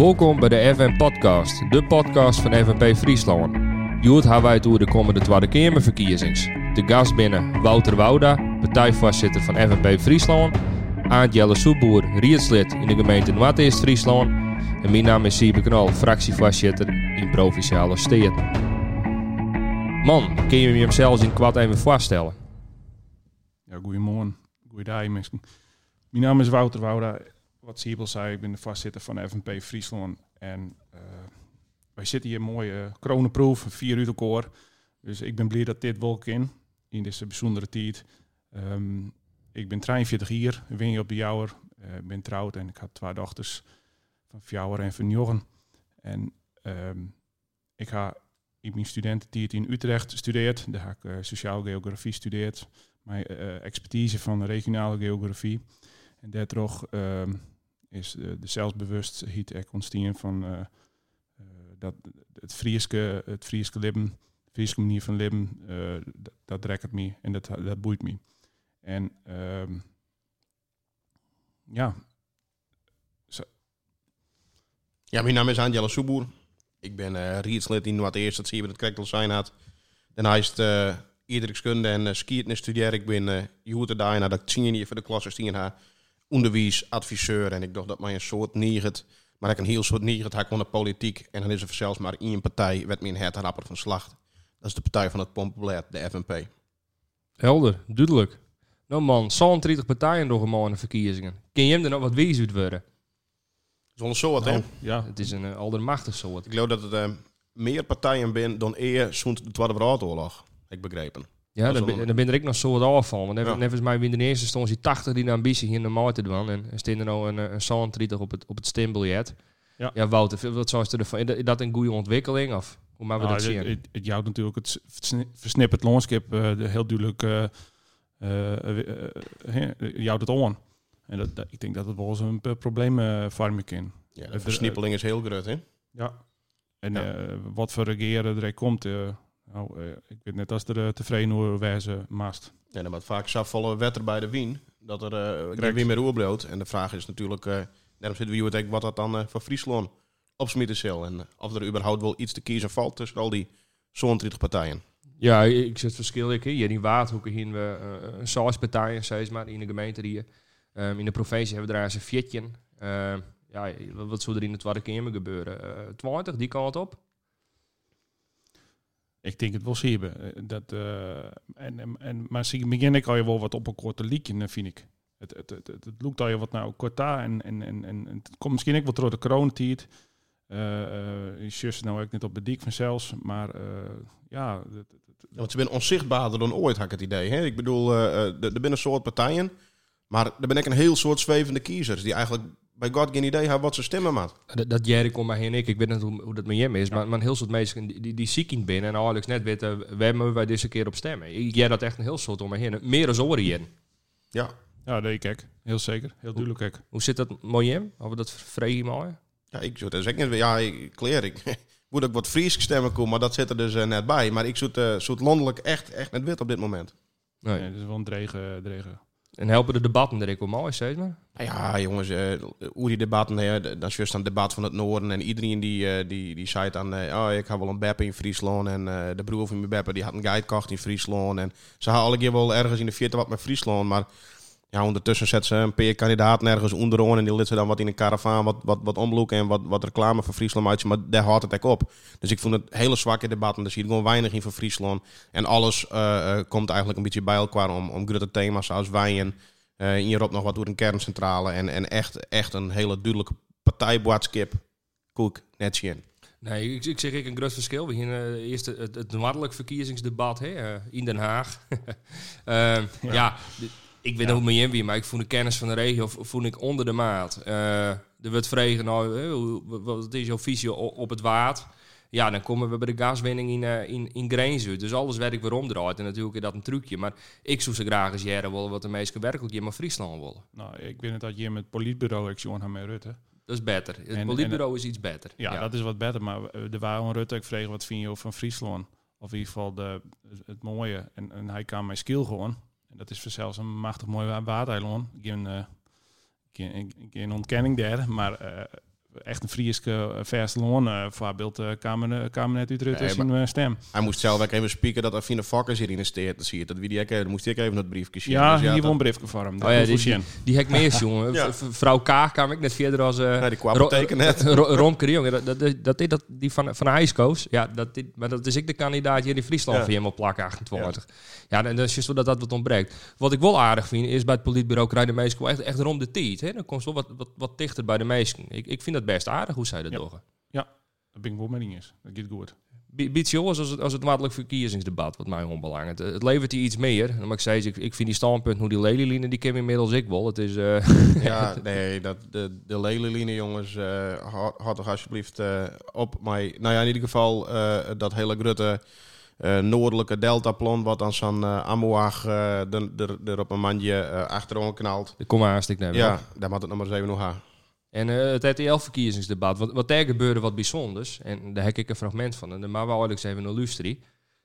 Welkom bij de FM Podcast, de podcast van FNP Friesland. Joet hebben wij door de komende Tweede Kamerverkiezings. De gast binnen Wouter Wouda, partijvoorzitter van FNP Friesland. Aantjelle Soeboer, rietslid in de gemeente Noord-East-Friesland. En mijn naam is Siebe Knol, fractievoorzitter in Provinciale Steden. Man, kun je hem zelfs in kwart even voorstellen? Ja, goedemorgen. Goeiedag mensen. Mijn naam is Wouter Wouda. Wat Siebel zei, ik ben de voorzitter van FNP Friesland. En uh, wij zitten hier mooi uh, kronenproef, vier uur koor. Dus ik ben blij dat dit wolk in, in deze bijzondere tijd. Um, ik ben 43 hier, ik ben op de Jouwer. Uh, ik ben trouwd en ik had twee dochters van Fjouwer en van Joggen. En um, ik ga in mijn studententijd in Utrecht studeerd. Daar heb ik uh, sociaal geografie studeerd. Mijn expertise van regionale geografie. En daardoor uh, is de, de zelfbewustheid er ontstaan van uh, dat het Frieske, het Frieske leven, de Frieske manier van leven, dat, dat trekt me en dat, dat boeit me. En um, ja. Ja, mijn naam is Angela Soeboer. Ik ben uh, in wat eerst dat zie je het Krekkel zijn had. Daarna is het uh, en uh, skiën studeer. Ik ben uh, Joete daarna dat ik hier voor de klasse stien ha onderwijsadviseur en ik dacht dat mij een soort niert, maar ik een heel soort niert had de politiek en dan is er zelfs maar één partij werd mijn het rapper van slacht. Dat is de partij van het Pompenblad, de FNP. Helder, duidelijk. Nou man, 30 partijen nog eenmaal in de verkiezingen. Kun je hem er nog wat wees uit worden? Zo'n soort, hè? Ja. Het is een uh, aldermachtig soort. Ik geloof dat het uh, meer partijen zijn dan eer zo'n de Tweede Wereldoorlog. Ik begrepen. Ja, dan ben, er ik nog zo wat afval. Want ja. nevens mij in de eerste stond die 80 die de ambitie hier naar Maarten te doen. En er staat er nou een, een 30 op het, op het stembiljet. Ja. ja, Wouter, wat zou je ervan? Is dat een goede ontwikkeling? Of hoe maken we nou, dat zien? Het, het, jouwt natuurlijk het versnipperd landschap uh, heel duidelijk uh, uh, jouwt het on. En dat, dat, ik denk dat het wel eens een probleem uh, kan. Ja, de versnippeling is heel groot, hè? Ja. En ja. wat voor regeren er komt, nou, ik weet net als er tevreden over wijze mast. Ja, wordt vaak zoveel wetter bij de wien, dat er uh, geen meer oerbloot. En de vraag is natuurlijk, uh, daarom zitten we hier wat dat dan uh, voor Friesland opsmieten zal. En of er überhaupt wel iets te kiezen valt tussen al die zo'n 30 partijen. Ja, ik zit verschil ik hier in Waardhoeken hier we een uh, partijen, zeg maar, in de gemeente hier. Um, in de provincie hebben we daar eens een. Uh, ja, wat zou er in het Tweede Kamer gebeuren? Uh, 20, die kant op? Ik denk het wel zeer. Dat, uh, en, en, maar zie begin ik al je wel wat op een korte liedje, vind ik. Het, het, het, het, het loopt al je wat nou korta en, en, en, en het komt misschien ook wel door de coronatijd. Uh, je nou ook net op de dik van zelfs, maar ja, want ze zijn onzichtbaarder dan ooit, had ik het idee. Hè? Ik bedoel, er binnen een soort partijen, maar er ben ik een heel soort zwevende kiezers die eigenlijk bij God geen idee wat ze stemmen maat. Dat, dat Jerry komt maar heen ik, ik weet niet hoe, hoe dat met hem is, ja. maar, maar heel soort mensen die, die, die ziek in binnen en Alex net weten, waar hebben wij deze keer op stemmen. Ik jij dat echt een heel soort om me heen. Meer oren in. Ja. Ja, dat ik Heel zeker. Heel duidelijk kijk. Hoe zit dat mooi hem? Hebben we dat vrij mooi? Ja, ik zou dat zeggen. Ja, ik kleer ik. Moet ook wat Fries stemmen komen, maar dat zit er dus uh, net bij. Maar ik zoet, uh, zoet landelijk echt, echt net wit op dit moment. Nee, nee dat is wel een dregen. dregen. En helpen de debatten ook wel mooi, steeds? Nou ja, jongens, uh, hoe die debatten, uh, dan is juist een debat van het noorden. En iedereen die, uh, die, die zei dan, oh, ik heb wel een beppe in Friesland. En de broer van mijn beppe, die had een guide gekocht in Friesland. En ze hadden alle keer wel ergens in de vierde wat met Friesland. Maar ja, ondertussen zet ze een paar kandidaat nergens onderaan. En die liet ze dan wat in een karavaan, wat, wat, wat omloeken en wat, wat reclame voor Friesland uitzien. Maar daar houdt het ook op. Dus ik vond het hele zwakke debatten. Er zie je gewoon weinig in voor Friesland. En alles komt eigenlijk een beetje bij elkaar om, om grote thema's zoals wijn. Uh, hierop nog wat door een kerncentrale. En, en echt, echt een hele duidelijke partijboodschap. Koek, net zien. Nee, ik, ik zeg ik een groot verschil. We uh, eerst het, het, verkiezingsdebat hè, uh, in Den Haag. ja. ja ik weet ja. hoe mijn wie, maar ik voel de kennis van de regio voel ik onder de maat. Uh, er wordt vregen, nou, wat is jouw visie op het waard? Ja, dan komen we bij de gaswinning in, uh, in, in. Dus alles werk weer omdraait. En natuurlijk is dat een trucje. Maar ik zou ze graag eens jaren willen wat de meesten werkelijk hier maar Friesland willen. Nou, ik weet het dat je met het politbureau, ik zie met Rutte. Dat is beter. Het en, politbureau en, is iets beter. Ja, ja, dat is wat beter. Maar de waren Rutte, ik vreeg wat vind je van Friesland? Of in ieder geval de, het mooie. En, en hij kan mijn skill gewoon. En dat is voor zelfs een machtig mooi waardeiland. Geen, uh, geen, geen ontkenning daar. Maar uh, echt een Frieske Verstelon, uh, voorbeeld uh, kamer, kamernet uit Rutte zijn uh, stem. Hij moest zelf ook even spieken dat Afine Fokkers hier in steert. Dat zie je, dat wie die ook, moest ik even dat briefje zien. Ja, dus ja hier won briefje voor hem. Oh, ja, die, die, die hek meer jongen. ja. Vrouw Kaag kwam ik net verder als... Uh, ja, die kwam betekent net. Romke jongen, dat, dat, dat, dat, die van, van IJskoos, ja, dat, dit, maar dat is ik de kandidaat hier in Friesland ja. voor helemaal plakken 28. Ja, en dat is zo dat dat wat ontbreekt. Wat ik wel aardig vind, is bij het politbureau krijgen de meesten echt, echt rond de tijd. Hè? Dan komt ze wel wat, wat, wat dichter bij de meesten. Ik, ik vind dat best aardig hoe zij dat doen. Ja, dat ben ik wel met eens. Dat gaat goed. Beetje als het, als het maatelijk verkiezingsdebat, wat mij onbelangrijk. Het, het levert hier iets meer. Maar ik zei, ik, ik vind die standpunt, hoe die lelieline, die ken inmiddels ik wel. Het is... Uh, ja, nee, dat, de, de lelieline, jongens, uh, had toch alsjeblieft uh, op mij... Nou ja, in ieder geval dat hele grote noordelijke deltaplan, wat dan zo'n uh, Amoag er op een mandje achterom knalt. De kom haast ik neem. Ja, daar moet het nog maar eens even nog gaan. En uh, het RTL-verkiezingsdebat, wat, wat daar gebeurde wat bijzonders. En daar heb ik een fragment van. En maar wou ik even een lustrie.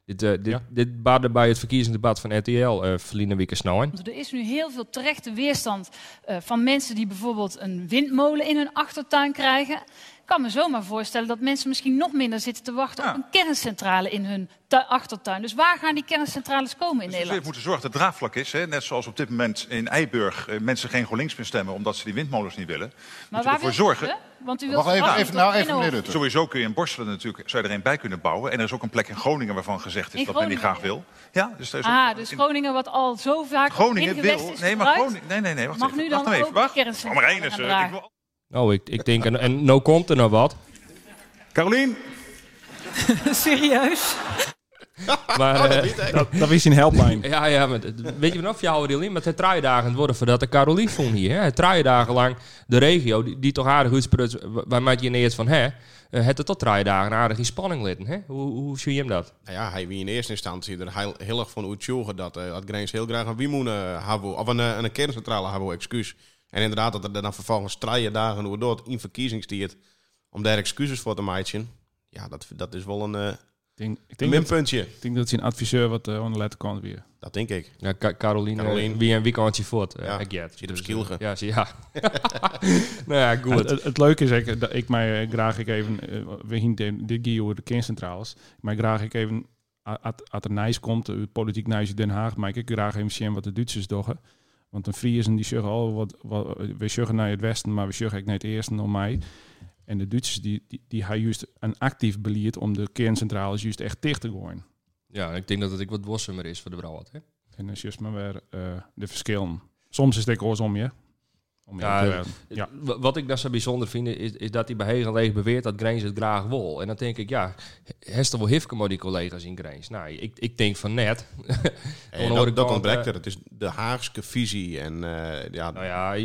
Dit, uh, dit, ja. dit baarde bij het verkiezingsdebat van RTL uh, eh, snel. Er is nu heel veel terechte weerstand uh, van mensen die bijvoorbeeld een windmolen in hun achtertuin krijgen kan me zomaar voorstellen dat mensen misschien nog minder zitten te wachten op een kerncentrale in hun achtertuin. Dus waar gaan die kerncentrales komen in dus Nederland? We moeten zorgen dat het draagvlak is. Hè? Net zoals op dit moment in Eiburg eh, mensen geen GroenLinks meer stemmen omdat ze die windmolens niet willen. Maar waar ervoor zorgen. Want u wilt even, even, nou, even meneer Rutte. Sowieso kun je in Borstelen natuurlijk zou je er een bij kunnen bouwen. En er is ook een plek in Groningen waarvan gezegd is dat men die graag wil. Ja, dus, is ah, dus Groningen wat al zo vaak Groningen wil. Nee, maar Groningen. Nee, nee, nee. Wacht Mag even, nu dan wacht even. Wacht. maar is. Ik Oh, ik, ik denk, en, en nou komt er nog wat. Carolien? Serieus? maar, oh, dat, uh, dat, dat is een helpline. ja, ja, maar weet je nog, jou Rilien, met het dagen worden voordat de Carolien vond hier. Hè? Het dagen lang de regio, die, die toch aardig uitsprutst, waar maak je ineens van, hè? Uh, het er tot dagen aardig in spanning litten. Hè? Hoe, hoe zie je hem dat? Nou ja, hij wie in eerste instantie er heel, heel erg van uitzogen dat, uh, dat Grains heel graag een Wiemoen uh, of een, een kerncentrale hebben, excuus. En inderdaad, dat er dan vervolgens drie dagen hoe door in verkiezingstijd om daar excuses voor te maken. Ja, dat, dat is wel een, uh, denk, ik denk minpuntje. ik denk dat hij een adviseur wat uh, de letter kan weer. Dat denk ik. Ja, Ka Caroline, Caroline. wie een weekendje voort. Uh, ja, ik get. Zit op skilgen. ja, zie, ja. nou ja, goed. het, het, leuke is ik, dat ik mij graag ik even, we zien dit keer over de kerncentrales, maar graag ik even, als er Nijs komt, politiek Nijs Den Haag, maar ik graag even zien wat de Duitsers doen. Want een Friesen die zeggen al wat, wat we zeggen naar het westen, maar we zeggen ik naar het eerste om mij. En de Duitsers die, die, die hebben juist een actief beleid om de kerncentrales juist echt dicht te gooien. Ja, ik denk dat het ik wat bossemer is voor de brouwer. En dan is juist maar weer uh, de verschillen. Soms is het ook om je. Om ja, ja. Wat ik daar zo bijzonder vind, is, is dat hij bij Hegen leeg beweert dat Grains het graag wil. En dan denk ik, ja, heeft er wel hifke maar die collega's in Grains? Nou, ik, ik denk van net. hey, dat, dat ontbreekt er. Het is de Haagse visie. En, uh, ja, nou ja,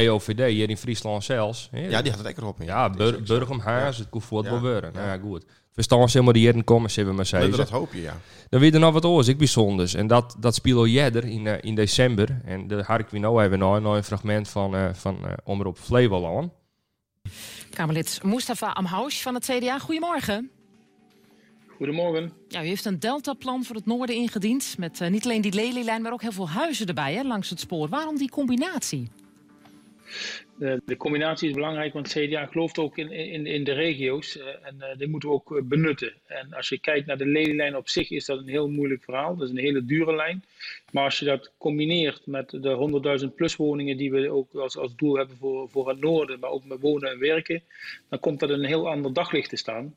JOVD hier in Friesland zelfs. Ja, die had het lekker op. Ja, Bur Burgum Haas, het kon voetbal worden. Nou ja, goed verstaan ze helemaal die heren komen, ze we maar zeggen. Dat hoop je, ja. Dan weer er nog wat oors, ik bijzonders. En dat, dat speelde jeder in, uh, in december. En daar had ik weer nou even nog, een fragment van, uh, van uh, Omroep Flevoland. Kamerlid Mustafa Amhoush van het CDA, goedemorgen. Goedemorgen. Ja, u heeft een deltaplan voor het noorden ingediend. Met uh, niet alleen die lelielijn, maar ook heel veel huizen erbij hè, langs het spoor. Waarom die combinatie? De, de, combinatie is belangrijk, want CDA gelooft ook in, in, in de regio's uh, en uh, die moeten we ook benutten. En als je kijkt naar de lelielijn op zich is dat een heel moeilijk verhaal. Dat is een hele dure lijn. Maar als je dat combineert met de 100.000 plus woningen die we ook als, als doel hebben voor, voor het noorden, maar ook met wonen en werken, dan komt dat een heel ander daglicht te staan.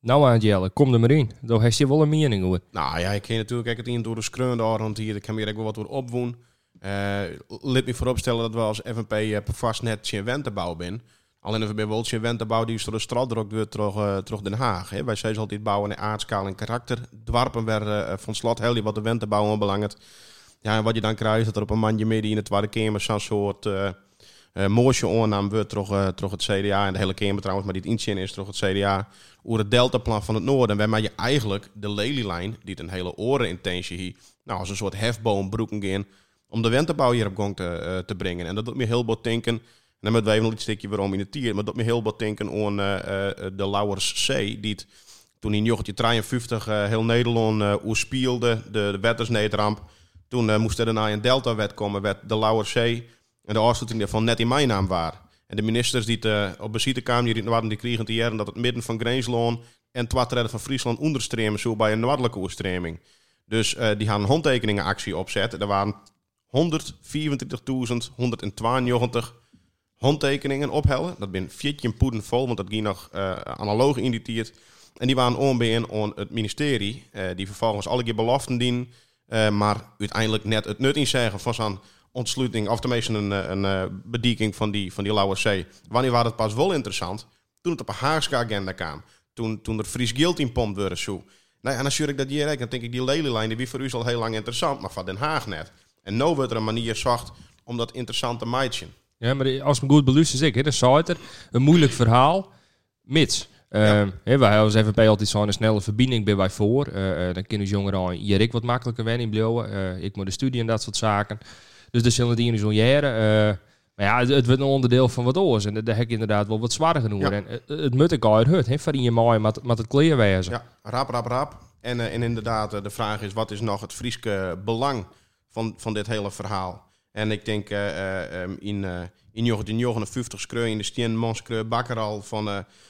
Nou Angela, kom er maar in. Dan heeft je wel een mening over. Nou ja, ik ken natuurlijk het in door de skreun hier. Ik kan hier ook wel wat door opwoen. Uh, laat me vooropstellen dat we als FNP eh, vast net geen wentenbouw zijn. Alleen we bij wel geen wentenbouw die is door de weer terug, uh, terug Den Haag. Hè. Wij zijn altijd bouwen in aardskaal en karakter. Dwarpen werden van slot heel wat de wentenbouw belangrijk. Ja, en wat je dan krijgt, dat er op een mandje midden in het Tweede Kamer zo'n soort uh, uh, moosje oornaam wordt terug, terug het CDA. En de hele Kamer trouwens, maar die het inzien is terug het CDA. Over het deltaplan van het noorden. Waarmee je eigenlijk de lelielijn, die een hele orenintentie hier, nou als een soort hefboom broeken in om de wentebouw hier op gang te, uh, te brengen. En dat doet me heel wat denken, en dan even nog een stukje waarom in het tier, maar dat doet me heel wat denken aan uh, de Lauwers C, die toen in 1953 heel Nederland uh, de, de wettersneedramp. Toen moest er daarna een Delta-wet komen, werd de Lauwers C en de afsluiting daarvan net in mijn naam waar. En de ministers die op bezitte kwamen, die waren, die kregen te jaren dat het midden van Greensloon en het van Friesland onderstremen, zo bij een noordelijke oerstreming. Dus die gaan een handtekeningenactie opzetten. Er waren 124.192 handtekeningen ophellen. Dat ben fietje poeden vol, want dat ging nog uh, analoog inditeerd. En die waren onbeen aan het ministerie, uh, die vervolgens alle keer beloften dienen, uh, maar uiteindelijk net het nut in zeggen van zo'n ontsluiting, of tenminste een, een bedieking van die, van die Lauwe Zee. Wanneer was het pas wel interessant? Toen het op een Haagse agenda kwam. Toen, toen er Fries Guild in pompt werd zo. Nou, en als ik dat hier dan denk ik die lelielijn, die voor u al heel lang interessant, maar van Den Haag net. En nu wordt er een manier zocht om dat interessant te maken. Ja, maar als ik me goed beluister, ik, dan zou het er een moeilijk verhaal, mits. Ja. Uh, wij als FNP altijd zo'n snelle verbinding bij wij voor. Uh, dan kunnen jongeren hier ik wat makkelijker wennen in. Uh, ik moet de studie en dat soort zaken. Dus de zullen die zo'n jaren. maar ja, het, het, wordt een onderdeel van wat oors. En daar heb ik inderdaad wel wat zwaarder genoeg. En het moet ik al uit het, van in je mooi met, met het kleerwezen. Ja, rap, rap, rap. En, en inderdaad, de vraag is, wat is nog het Frieske belang van, van dit hele verhaal? En ik denk uh, uh, in, uh, in 1959 screun in de Stien bakker al van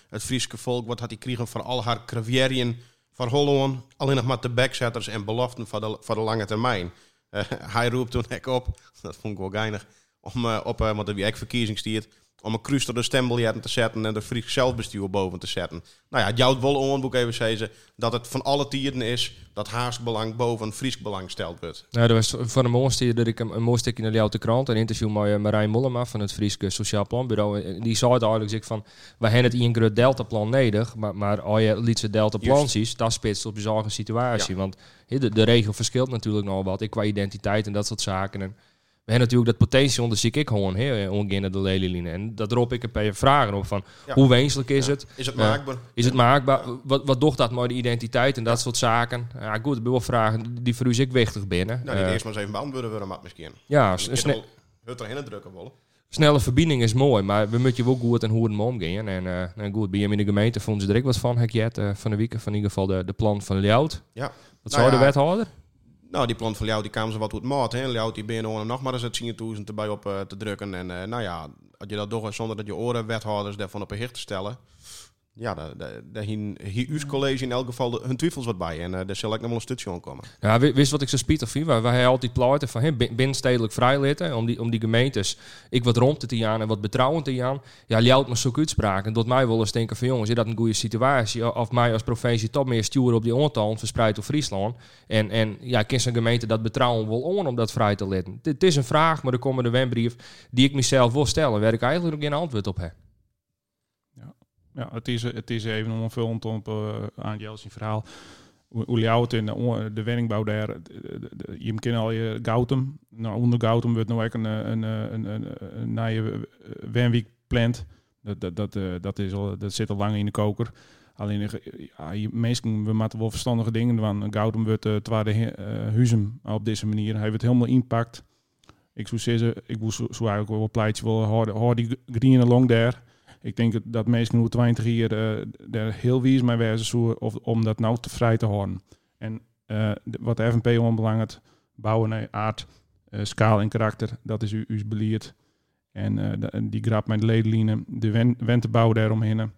het Friese volk. Wat had hij kregen voor al haar cravierien van Holland. Alleen nog maar de backsetters en beloften voor de, voor de lange termijn. hij roept toen ik op, dat vond ik wel geinig, om op, want er wie ik verkiezingsstiert om een cruiser de stembiljetten te zetten en de Fries zelfbestuur boven te zetten. Nou ja, het jouwt wel onderboek even zeggen dat het van alle tierden is dat Haars belang boven Fries belang stelt wordt. Ja, dat was van de mooiste dat ik een, een mooi stukje naar jou de krant, een interview met uh, Marijn Mollema van het Frieske Sociaal Planbureau. En die zei het eigenlijk ik van, wij hebben het in een deltaplan nodig, maar, maar als je lietse deltaplan ziet, dat spitst op je situatie. Want de, de regel verschilt natuurlijk nog wat, ik qua identiteit en dat soort zaken. En, we hebben natuurlijk dat potentie onderzoek ik gewoon heel ongeveer de leliline. En dat roep ik een paar vragen op van hoe wenselijk is het? Is het maakbaar? is het maakbaar? Wat, wat doet dat met de identiteit en dat soort zaken? Ja, goed, ik wel vragen die voor u ik wichtig binnen. Nou, die uh, eerst maar eens even beantwoorden willen, maar misschien. Ja, snel. Het erin drukken willen. Snelle verbinding is mooi, maar we moeten wel goed en hoe het omgaan. En uh, nou goed, bij hem in de gemeente vonden ze er ook wat van, heb je uh, van de week, van in ieder geval de, de plan van Ljout. Ja. Wat nou zou de wethouder? Nou, die plan van jou die kwamen ze wat goed maat. Hè. Ljout die binnen nog maar eens het 10.000 erbij op uh, te drukken. En uh, nou ja, als je dat toch zonder dat je oren wethouders daarvan op een hicht te stellen. Ja, daar, daar, hier uw college in elk geval de, hun twijfels wat bij. En uh, daar zal ik nog wel een stukje aan komen. Ja, wist wat ik zo spietig vind? Waar wij altijd plaatsen van binnenstedelijk vrijlitten. Om die, om die gemeentes ik wat rond te aan en wat betrouwend te aan. Ja, Ljout me zo'n uitspraak. En dat mij wel eens denken van jongens, is dat een goede situatie? Of mij als provincie toch meer sturen op die ontal verspreid door Friesland. En, en ja, kan een gemeente dat betrouwen wel on om dat vrij te letten? Het is een vraag, maar er komt een wendbrief die ik mezelf wil stellen. Waar ik eigenlijk nog geen antwoord op heb. Ja, het is, het is even onvullend op uh, aan Jelsin verhaal. Hoe jou in de, de wenningbouw daar, je kent al je Gautum. Nou, onder Gautum wordt nou ook een, een, een, een, een nieuwe wenweek plant. Dat, dat, dat, dat, is al, dat zit al lang in de koker. Alleen, ja, meestal we maken wel verstandige dingen. Want Gautum wordt uh, de uh, huizen op deze manier. Hij wordt helemaal impact. Ik zou zeggen, ik wil zo, eigenlijk wel een pleitje wel hoor die green along daar ik denk dat mensen nu 20 jaar uh, er heel wies mee wezen of, om dat nou te vrij te houden. En uh, wat de FNP onbelangrijk bouwen naar aard, uh, schaal en karakter, dat is u, u beleerd. En die grap met de ledenlijnen, de wen, wentenbouw daaromheen,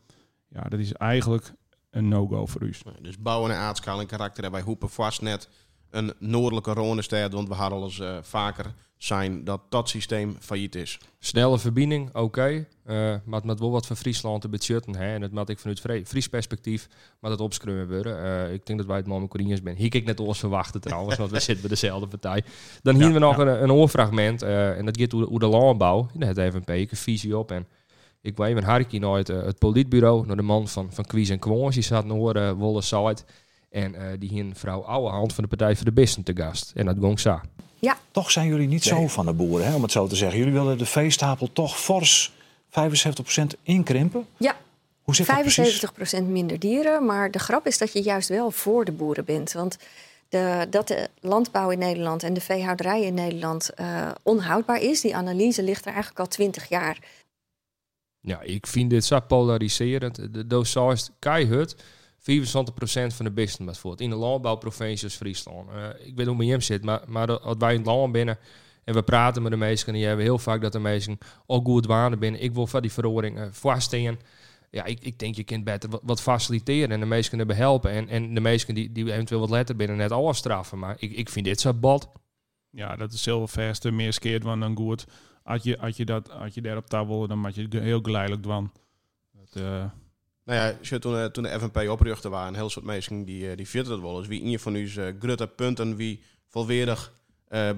ja, dat is eigenlijk een no-go voor u. Dus bouwen naar aard, schaal en karakter, wij hoepen vast net een noordelijke Ronestad, want we hadden al eens vaker zijn dat dat systeem failliet is. Snelle verbinding, oké. Okay. Uh, maar het wel wat van Friesland te budgetten. Hè? En dat moet ik vanuit Fries perspectief maar dat opschreven worden. Uh, ik denk dat wij het moment Corinthians zijn. Hier ik net ons verwachten trouwens, want we zitten bij dezelfde partij. Dan hier we nog een, een oorfragment. Uh, en dat gaat hoe, de landbouw. Daar heeft even een een visie op. En ik weet even Harkie nooit het, het politbureau. Naar de man van, van Quiz en Kwons. Die zat naar uh, Wolle Side. En die hier een vrouw oude hand van de Partij voor de Bisten te gast. En dat gong zo. Ja. Toch zijn jullie niet zo van de boeren, hè, om het zo te zeggen. Jullie willen de veestapel toch fors 75% inkrimpen. Ja. Hoe zit 75% minder dieren, maar de grap is dat je juist wel voor de boeren bent. Want de, dat de landbouw in Nederland en de veehouderij in Nederland uh, onhoudbaar is, die analyse ligt er eigenlijk al 20 jaar. Ja, ik vind dit zo polariserend. De dosage keihard 24% van de business bijvoorbeeld. In de landbouwprovincie als Friesland. Uh, ik weet hoe bij hem zit, maar, maar als wij in het land binnen En we praten met de mensen en die hebben heel vaak dat de mensen al goed waren binnen. Ik wil van die verhoring uh, vaststaan. Ja, ik, ik denk je kunt beter wat, faciliteren en de mensen hebben helpen. En, en de mensen die, die eventueel wat letter binnen net alles straffen. Maar ik, ik vind dit zo bad. Ja, dat is verste meer skeerd dan goed. Als je, als je, dat, als je daar op tafel, dan maak je heel geleidelijk van. Dat, uh... Nou ja, toen, uh, toen de FNP opruchte waren, heel soort mensen die, uh, die vierden dat wel eens. Wie in je van u uh, grutte punten, wie volwaardig uh,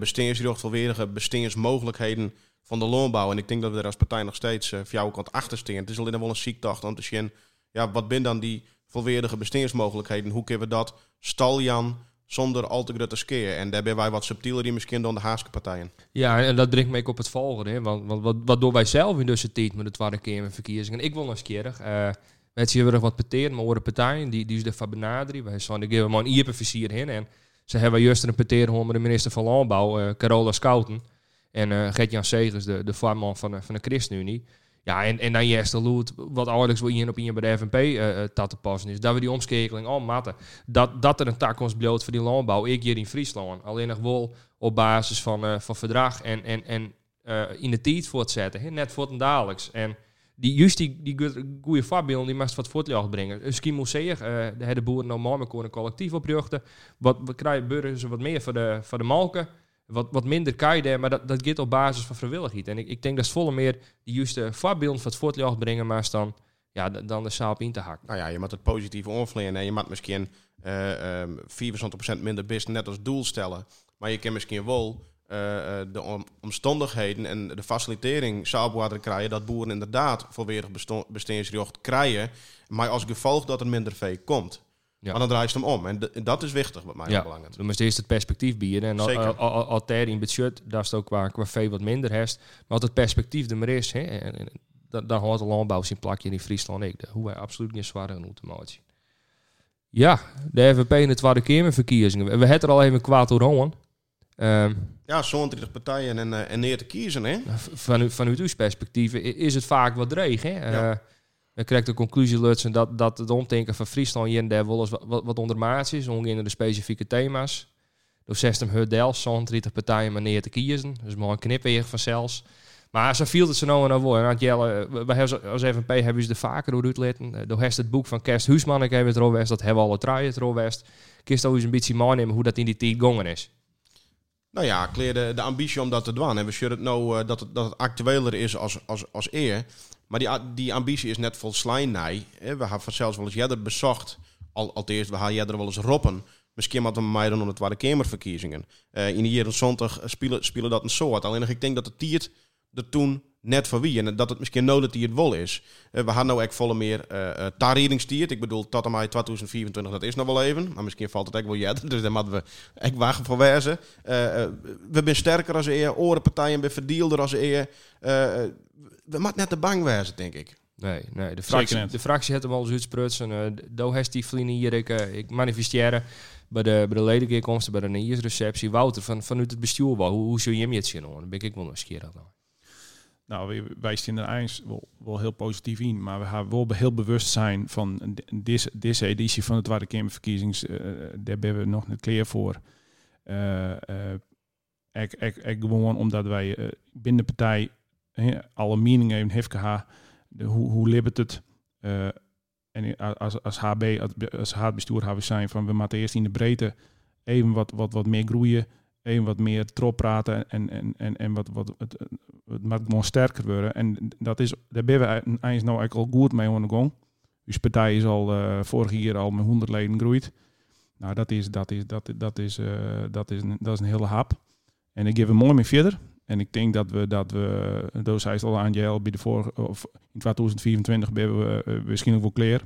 volwaardige bestedingsmogelijkheden van de loonbouw. En ik denk dat we er als partij nog steeds uh, voor jouw kant achter. Het is alleen wel een ziektocht om te zien, ja, wat zijn dan die volwaardige bestedingsmogelijkheden? Hoe kunnen we dat staljan zonder al te grote skeer. En daar ben wij wat subtieler in misschien dan de Haaske partijen. Ja, en dat brengt me op het volgende. Want, want wat, wat doen wij zelf in deze tijd met de tweede keer met verkiezingen? Ik wil nog eens keer. Uh, zien we wat peteren, maar de partijen die, die is ervan benaderen. Wij zijn geven maar een ierpenversier heen. En ze hebben juist een peteren met de minister van Landbouw, uh, Carola Schouten. En uh, Gert-Jan Segers, de, de van, van de ChristenUnie. Ja, en, en dan Jester Loet, wat eigenlijk wel hier op in bij de FNP uh, uh, te passen is. Dat we die omschakeling al matten. Dat, dat er een takkomst bloot voor die landbouw. Ik hier in Friesland. Alleen nog wel op basis van, van verdrag en, en, en in de tijd voortzetten. Hè? Net voor het dagelijks. En die, juist die, die goede voorbeelden, die moest wat voortlicht brengen. Een ski zeggen, uh, de, boeren normaal met een collectief opruchten. Wat we krijgen burgers wat meer voor de, voor de malken wat, wat minder daar, maar dat, dat gaat op basis van vrijwilligheid. En ik, ik denk dat het volle meer de juiste voorbeeld van het brengen, maar dan, ja, dan de zaal in te hakken. Nou ja, je moet het positieve onvleien en je moet misschien uh, um, 24% minder best net als doel stellen. Maar je kan misschien wel de om, omstandigheden en de facilitering zou krijgen dat boeren inderdaad volwaardig bestaansrecht krijgen, maar als gevolg dat er minder vee komt. Ja. Maar dan draait het hem om. En dat is wichtig wat mij ja. belangrijk. Dan moet eerst het perspectief bieden. En altijd in budget, daar is het ook qua, qua veel wat minder herst. Maar als het perspectief er maar is, hè, en, dan, dan hoort de landbouw zijn plakje in Friesland ik. Hoe wij absoluut niet zware genoeg te maken. Ja, de FVP in de Tweede Kamerverkiezingen. We hebben er al even kwaad door um, Ja, zo'n 30 partijen en, uh, en neer te kiezen. Hè? Van, vanuit uw perspectief is het vaak wat dreig. Hè? Ja. Uh, dan krijg de conclusie lutsen dat, dat het omdenken van Friesland hier en daar wel eens wat, wat, wat ondermaats is, ongeveer de specifieke thema's. Door 60 hurdels, zo'n 30 partijen maar neer te kiezen. Dus maar een knipweer van zelfs. Maar zo viel het ze nou en nou. Jelle, we hebben als FNP hebben ze de vaker door uitleten. Door het boek van Kerst Huisman, ik heb het dat hebben we alle traaien het West. Kist eens een beetje meenemen hoe dat in die tijd gongen is. Nou ja, kleer de, de ambitie om dat te doen. En we zullen het nou uh, dat, het, dat het actueler is als, als, als eer. Maar die, die ambitie is net vol slijnij. We hebben zelfs wel eens jeder bezocht. Al, al eerst, we gaan jeder wel eens roppen. Misschien hadden we mij dan het Tweede Kamerverkiezingen. Uh, in de jaren 20 spelen, spelen dat een soort. Alleen ik denk dat het tiert er toen net voor wie. En dat het misschien nodig die het wel is. Uh, we gaan nou echt volle meer uh, uh Ik bedoel, tot en met 2024, dat is nog wel even. Maar misschien valt het echt wel jeder. Dus daar moeten we echt wachten voor wijzen. Uh, we zijn sterker als eer. Orenpartijen ben verdielder als eer we moeten net te bang wezen, denk ik. Nee, nee de, fractie, de fractie heeft hem al eens uitsprutsen. Uh, do heeft die vliegen hier, ik, uh, ik manifesteer bij de, bij de ledenkeerkomsten, bij de nieuwsreceptie. Wouter, van, vanuit het bestuur, wel, hoe, hoe zul je hem het zien? Dan ben ik wel nieuwsgierig. Nou. Nou, wij zien er eens wel, heel positief in, maar we gaan wel heel bewust zijn van deze, editie van de Tweede Kamerverkiezings. Uh, daar hebben we nog niet klaar voor. Uh, ik, ik, gewoon omdat wij binnen de partij alle meningen heeft gehad. De, hoe, hoe libbert het? En als, als HB, als, als bestuur hebben we zijn van we moeten eerst in de breedte even wat, wat, wat meer groeien, even wat meer trop praten en, en, en, en wat, wat, het, het moet gewoon sterker worden. En dat is, daar ben we eigenlijk nou eigenlijk al goed mee aan de gang. Dus partij is al uh, vorig jaar al met 100 leden groeid. Nou, dat is, dat is, dat, dat is, uh, dat is, een, dat is een hele hap. En ik geef hem mooi mee verder. En ik denk dat we, dat we, dat zei al aan JL, bij de vorige, of in 2024 ben we uh, misschien ook wel klaar.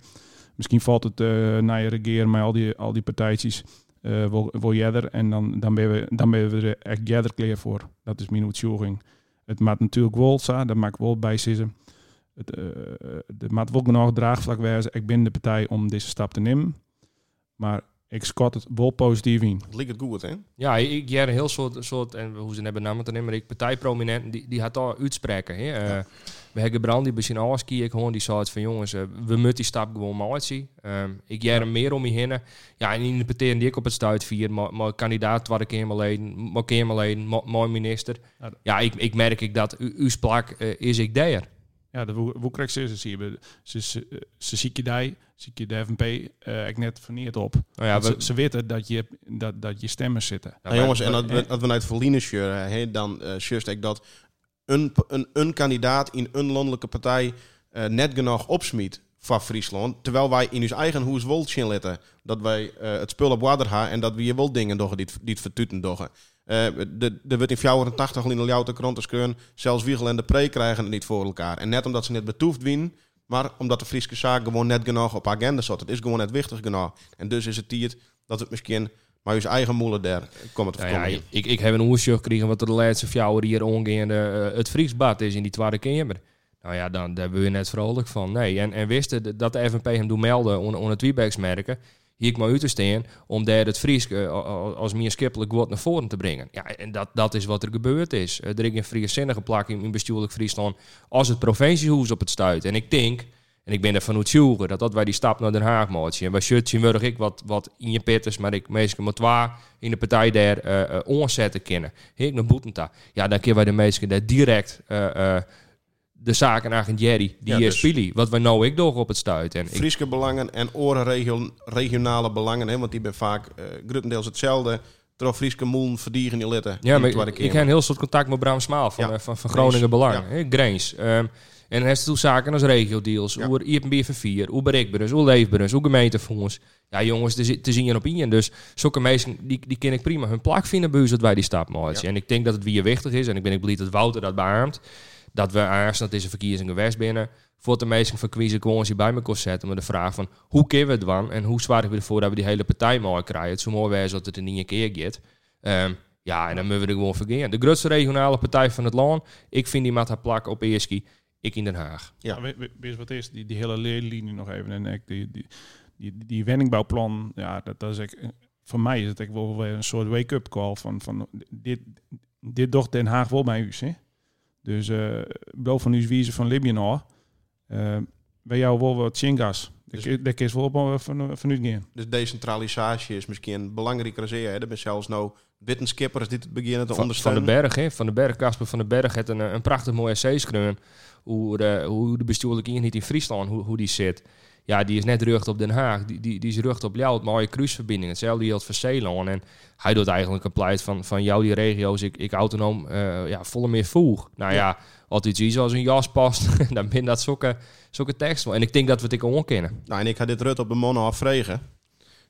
Misschien valt het uh, naar je regeren met al die, al die partijtjes wel, wel jeder. En dan, dan, ben we, dan ben we er echt jeder klaar voor. Dat is mijn uitzoeking. Het maakt natuurlijk wel, zo, dat maakt wel bij. Het, uh, maakt wel genoeg draagvlak wijzen. Ik ben de partij om deze stap te nemen. Maar ik het wel positief in. Het lijkt het goed, hè? Ja, ik jij een heel soort, soort en hoe ze het hebben namen dan maar ik partijprominenten die, die had daar uitspreken. Hè? Eh, we hebben Brand die misschien alles kie ik gewoon die zei het van jongens, eh, we moeten die stap gewoon maar zien. Ehm, ik jij er meer om je heen. Ja, en in de partij die ik op het stuit vier, maar, maar kandidaat waar ik helemaal leden, maar helemaal leden, maar- mooi minister. Ja, ik, ik merk ik dat u, uw splak eh, is ik daar. Ja, de hoe, hoe krijg ze ze zie je die, zie je de FNP eh ik net verneerd op. Nou ja, we, ze, ze weten dat je, dat, dat je stemmers zitten. Ja, Nou, jongens, en dat we, dat we naar het shirten, hè, dan uh, shirst ik dat een, een, een kandidaat in een landelijke partij eh, net genoeg opsmiet van Friesland. Terwijl wij in ons eigen hoes zien letten dat wij eh, het spul op water gaan en dat we hier wel dingen doen die, die het vertuten doen. Eh, de- Er wordt in 84 in de Ljouwte zelfs Wiegel en de Pre krijgen het niet voor elkaar. En net omdat ze net betoefd winnen, maar omdat de Friese zaak gewoon net genoeg op agenda zat. Het is gewoon net wichtig genoeg. En dus is het tijd dat het misschien maar je eigen moeder daar komt te Nou ja, voorkomen. ik, ik heb een oersje gekregen wat de laatste vier hier ongeveer het Friesbad is in die Tweede Kamer. Nou ja, dan daar ben je net vrolijk van. Nee, en, en wisten dat de FNP hem doet melden onder, onder het Wiebeksmerken. Hier maar uit te staan om daar het Fries eh, als meer skippelijk woord naar voren te brengen. Ja, en dat, dat is wat er gebeurd is. Er is een vrijzinnige plak in, bestuurlijk Friesland als het provinciehoes op het stuit. En ik denk, en ik ben ervan uitzoeken dat dat wij die stap naar Den Haag moeten. En bij Shutje word ik wat, wat in je pitters, maar ik meestal met waar in de partij daar eh eh, onzetten kennen. Ik naar Boetenta. Ja, dan kunnen wij de meesten daar direct eh, eh, de zaken Jerry, die Ja, ja, dus- spelen. Wat wij nou ik door op het stuit. En ik, Friese belangen en oren regio- regionale belangen, hè, want die ben vaak eh grotendeels hetzelfde. Terwijl Friese moelen verdienen die litten. Ja, maar ik, ik heb een heel soort contact met Bram Smaal van, Ja. eh, van. Groningen Belang. Ja. Grains. Ehm, en dan heeft toen zaken als regio-deals, Ja. hoe IPB4, hoe bereikbaar hoe leefbaar hoe gemeentefonds. Ja jongens, te, zi- te zien je op in. Dus zulke mensen, die, die ken ik prima hun plak vinden bij ons dat wij die stap maken. Ja. En ik denk dat het weer wichtig is, en ik ben ik blij dat Wouter dat beaamt, dat we eerst, dat is een verkiezingen geweest binnen, voor de meesten van kiezen gewoon eens hier bij elkaar zetten met de vraag van, hoe kunnen we het dan en hoe zwaar we ervoor dat we die hele partij mooi krijgen. Het zo mooi wezen dat het er niet een keer gaat. Ehm, ja, en dan moeten we er gewoon vergeten. De grootste regionale partij van het land, ik vind die met haar plak op Eerski, ik in Den Haag. Ja. Je wat is? Die, die hele leerlinie nog even. En ik, die, die, die, die wenningbouwplan, ja, dat, dat is echt, voor mij is het echt wel weer een soort wake-up call van, van dit, dit docht Den Haag wel bij u, hè? Dus uh, wel van u wiezen van Libië nog. eh, bij jou wel wat chingas. Dus- dat is wel van, van, van u gaan. Dus decentralisatie is misschien belangrijker zeer. Hè. Er zijn zelfs nou wetenschappers die het beginnen te Van, van ondersteunen. de Berg, hè? Van de Berg, Casper van den Berg heeft een, een prachtig mooi essay geschreven. Hoe de, hoe de bestuurlijke eenheid in Friesland, hoe, hoe die zit. Ja, die is net rucht op Den Haag. Die, die, die is rucht op jou, het mooie cruiseverbinding. Hetzelfde geldt voor Zeeland. En hij doet eigenlijk een pleit van, van jou die regio's, ik, ik autonoom, eh, ja, volle meer voeg. Nou ja, als iets iets als een jas past, dan ben dat zulke, zulke teksten. En ik denk dat we het ik gewoon kennen. Nou, en ik ga dit Rut op de mannen afvregen.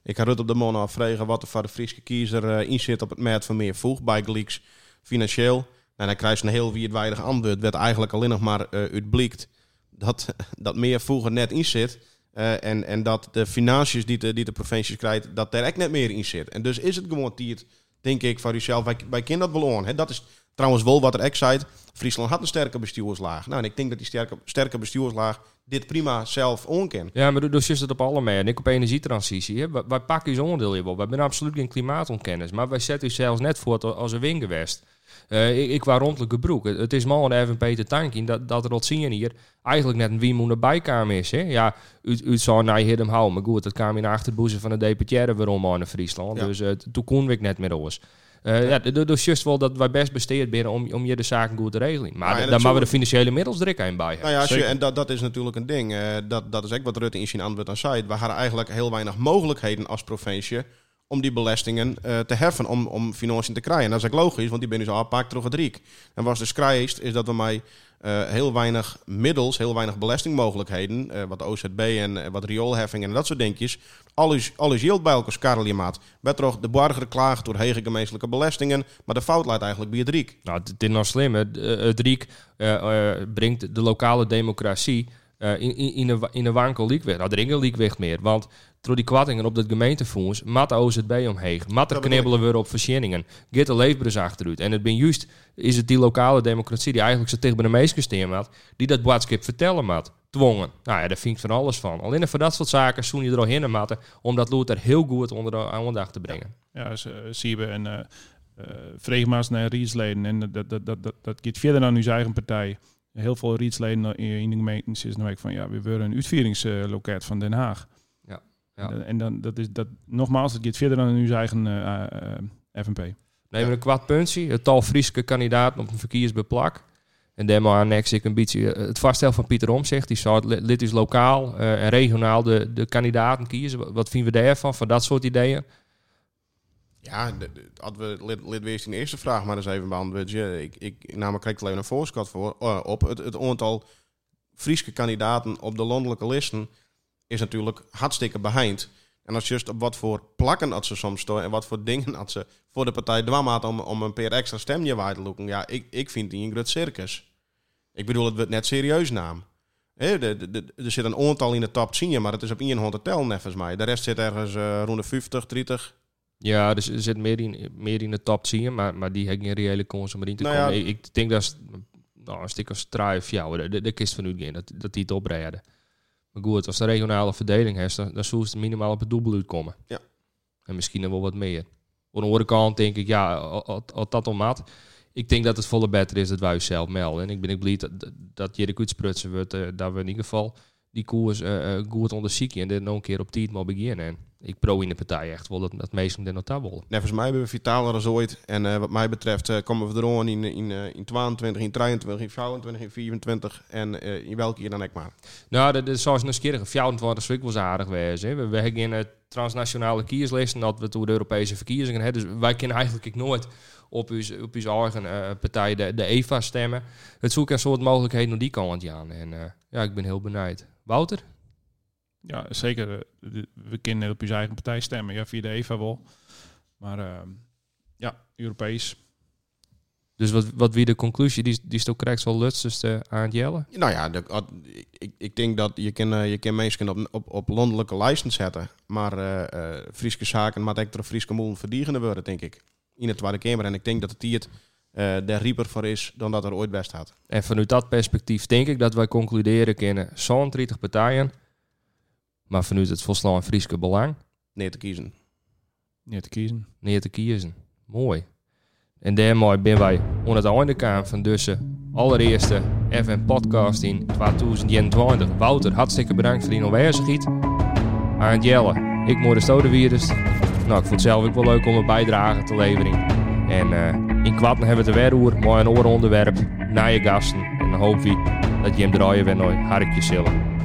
Ik ga Rut op de mannen afvregen wat er voor de Friese kiezer eh, in zit op het merk van meer voeg bij Gleeks financieel. En dan krijg je een heel wereldwijdig antwoord, werd eigenlijk alleen nog maar eh uitblikt dat, dat meer voegen net in zit. Eh, en, en dat de financiën die de, die de provincies krijgt, dat daar echt net meer in zit. En dus is het tijd, denk ik, voor uzelf. Wij, wij kennen dat wel aan. Hè? Dat is trouwens wel wat er zei. Friesland had een sterke bestuurslaag. Nou, en ik denk dat die sterke, sterke bestuurslaag dit prima zelf onkent. Ja, maar dus is het op alle mee. En ik op energietransitie. Hè. Wij, wij pakken ons onderdeel hier wel. Wij zijn absoluut geen klimaatontkenners. Maar wij zetten u zelfs net voor als een wingewest. Uh, ik, ik was rondelijke broek. Het, het is mal en even Peter Tankin dat, dat er zien hier eigenlijk net een wiemoene bijkamer is. Hè? Ja, u, u zou naar hem houden. Maar goed, dat kwam in de achterboezem van de deputaire waarom in Friesland. Ja. Dus uh, toen kon ik net met ons. Uh, ja, dus juist wel dat wij best besteed binnen om, om je de zaken goed te regelen. Maar Nou, daar maken we de financiële middels een bij. Nou ja, als je, en dat, dat is natuurlijk een ding. eh, dat, dat is ook wat Rutte in zijn antwoord aan zei. We hadden eigenlijk heel weinig mogelijkheden als provincie om die belastingen eh, te heffen, om, om financiën te krijgen. En dat is ook logisch, want die ben dus al apart terug het riek. En wat dus krijgt, is dat we mij eh, heel weinig middels, heel weinig belastingmogelijkheden, eh, wat OZB en wat rioolheffingen en dat soort dingetjes, alles, alles yield bij elkaar skarrel maat. Werd toch de burger klaagt door hege gemeenselijke belastingen, maar de fout leidt eigenlijk bij het riek. Nou, het is nog slim. Eh, het Riek brengt de lokale democratie eh, in, in, in, een, in wankel. Nou, er is geen meer. Want door die kwattingen op dat gemeentefonds, mat de OZB omheen. Mat er knibbelen we op voorzieningen. Get de achteruit. En het ben juist, is het die lokale democratie die eigenlijk zo tegen de stemmen had, die dat boodschap vertellen moet. dwongen. Nou ja, daar vind ik van alles van. Alleen voor dat soort zaken zoen je er al heen matten om dat lood er heel goed onder de aandacht te brengen. Ja, ja zie je en uh, uh, naar Rietsleden en dat, dat, dat, dat, dat gaat verder dan uw eigen partij. Heel veel Rietsleden in de gemeente is nu van ja, we willen een uitvieringsloket van Den Haag. Ja. ja. En dan dat is dat nogmaals, het gaat verder dan uw eigen uh, FNP. Nemen we een kwart puntje, het tal Frieske kandidaat op een verkiersbeplak. En daarmee annex ik een beetje eh, het vaststel van Pieter Omzicht. Die zou lid is lokaal uh, en regionaal de, de kandidaten kiezen. Wat vinden we daarvan, van dat soort ideeën? Ja, hadden we lid, lid in de eerste vraag maar eens even beantwoord. Ik, ik namelijk krijg alleen een voorschot voor, uh, op. Het, het aantal Friese kandidaten op de landelijke listen is natuurlijk hartstikke behind. En als juist op wat voor plakken dat ze soms staan en wat voor dingen dat ze voor de partij dwam om, om een paar extra stemje waar te lopen. Ja, ik, ik vind die een groot circus. Ik bedoel, het wordt net serieus naam. He, de, de, er zit een aantal in de top 10, maar het is op 100 tel volgens mij. De rest zit ergens uh, rond de 50, 30. Ja, dus er zit meer in, meer in de top 10, maar, maar die heeft geen reële kans om erin te nou komen. Ja, ik, ik, denk dat is, nou, een stuk of jou, de, de, de kist van u dat, dat die het opreden. Maar goed, als de regionale verdeling heeft, dan, dan zou het minimaal op het doelbel komen. Ja. En misschien wel wat meer. Aan de andere kant denk ik, ja, als dat om maat. Ik denk dat het volle beter is dat wij zelf melden. En ik ben ik blij dat, dat je de sprutsen wordt, uh, dat we in ieder geval die koers uh, goed onderzoeken en dit nog een keer op tijd maar beginnen. Ik pro in de partij echt wel dat, dat meesten de notabel. Nee, volgens mij hebben we vitaler dan ooit. En uh, wat mij betreft uh, komen we er in, in, in 22, in 23, in 24, in 24 en in welke keer dan ook maar. Nou, dat, is zoals een keer 24 is wel aardig wees. Hè. We, we hebben in transnationale kieslisten dat we door de Europese verkiezingen hebben. Dus wij kunnen eigenlijk nooit op uw, op uw eigen partij, de, de EVA, stemmen. Het zoeken een soort mogelijkheden om die kant aan. En ja, ik ben heel benieuwd. Wouter? Ja, zeker. We kunnen op uw eigen partij stemmen, ja, via de EVA wel. Maar uh, ja, Europees. Dus wat, wat wie de conclusie, die, die is toch correct wel lutste aan het jellen? Nou ja, de, ik, ik denk dat je kan, je kan mensen op, op, op landelijke lijsten zetten. Maar uh, Friese zaken maar ik er Friese moel verdienen worden, denk ik in het Tweede Kamer. En ik denk dat het hier uh, de rieper voor is dan dat er ooit best had. En vanuit dat perspectief denk ik dat wij concluderen kunnen zo'n 30 partijen, maar vanuit het volslaan Frieske belang. Neer te kiezen. Neer te kiezen. Neer te kiezen. Mooi. En daarmee ben wij onder het einde kwam van deze allereerste FM podcast in 2021. Wouter, hartstikke bedankt voor die aanwezigheid. Aan Jelle, ik moet de Stodevirus. Nou, ik vond het zelf ook wel leuk om een bijdrage te leveren. En uh, in Kwatten hebben we het weer oer, mooi een onderwerp, naar je gasten. En dan hoop ik dat je hem draaien weer nooit hartjes zullen.